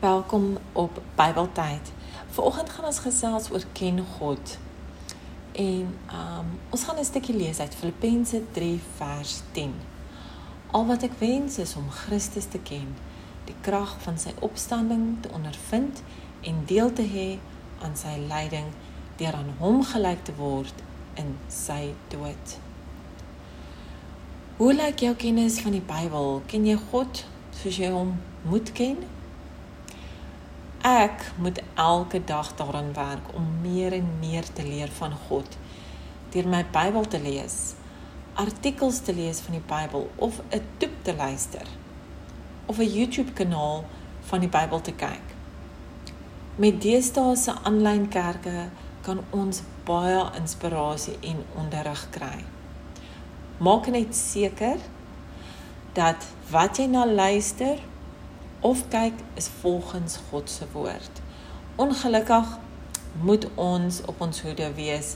Welkom op Bybeltyd. Vanoggend gaan ons gesels oor ken God. En um ons gaan 'n stukkie lees uit Filippense 3 vers 10. Al wat ek wens is om Christus te ken, die krag van sy opstanding te ondervind en deel te hê aan sy lyding deur aan hom gelyk te word in sy dood. Hoe lyk jou kennis van die Bybel? Ken jy God soos jy hom moet ken? Ek moet elke dag daaraan werk om meer en meer te leer van God deur my Bybel te lees, artikels te lees van die Bybel of 'n toep te luister of 'n YouTube kanaal van die Bybel te kyk. Met deesdae se aanlyn kerke kan ons baie inspirasie en onderrig kry. Maak net seker dat wat jy na luister of kyk is volgens God se woord. Ongelukkig moet ons op ons hoede wees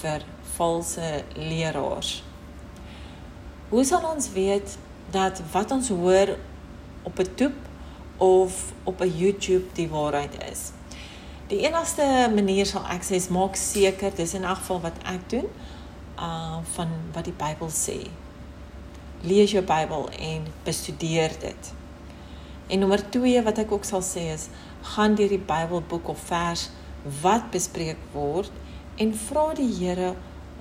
vir valse leraars. Hoe sal ons weet dat wat ons hoor op 'n toep of op 'n YouTube die waarheid is? Die enigste manier sal ek sê is maak seker dis in elk geval wat ek doen uh van wat die Bybel sê. Lees jou Bybel en bestudeer dit. En nommer 2 wat ek ook sal sê is gaan deur die Bybelboek of vers wat bespreek word en vra die Here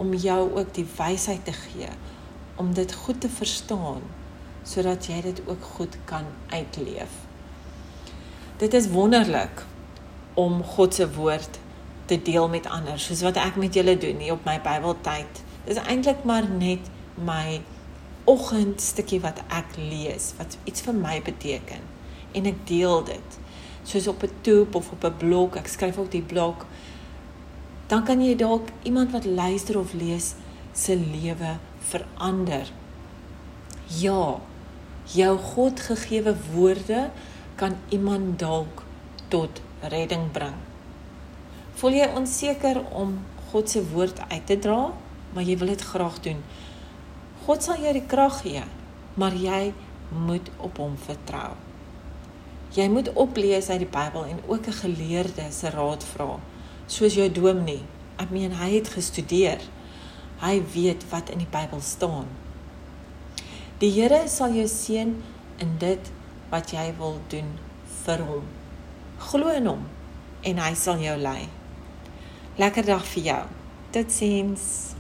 om jou ook die wysheid te gee om dit goed te verstaan sodat jy dit ook goed kan uitleef. Dit is wonderlik om God se woord te deel met ander soos wat ek met julle doen hier op my Bybeltyd. Dit is eintlik maar net my oggendstukkie wat ek lees wat iets vir my beteken en ek deel dit. Soos op 'n toep of op 'n blok ek skryf ook die blok. Dan kan jy dalk iemand wat luister of lees se lewe verander. Ja jou God gegeewe woorde kan iemand dalk tot redding bring. Voel jy onseker om God se woord uit te dra? Maar jy wil dit graag doen. God sal jou die krag gee maar jy moet op hom vertrou Jy moet oplees uit die Bybel en ook 'n geleerde se raad vra, soos jou dominee. Ek meen hy het gestudeer. Hy weet wat in die Bybel staan. Die Here sal jou seën in dit wat jy wil doen vir hom. Glo in hom en hy sal jou lei. Lekker dag vir jou. Totsiens.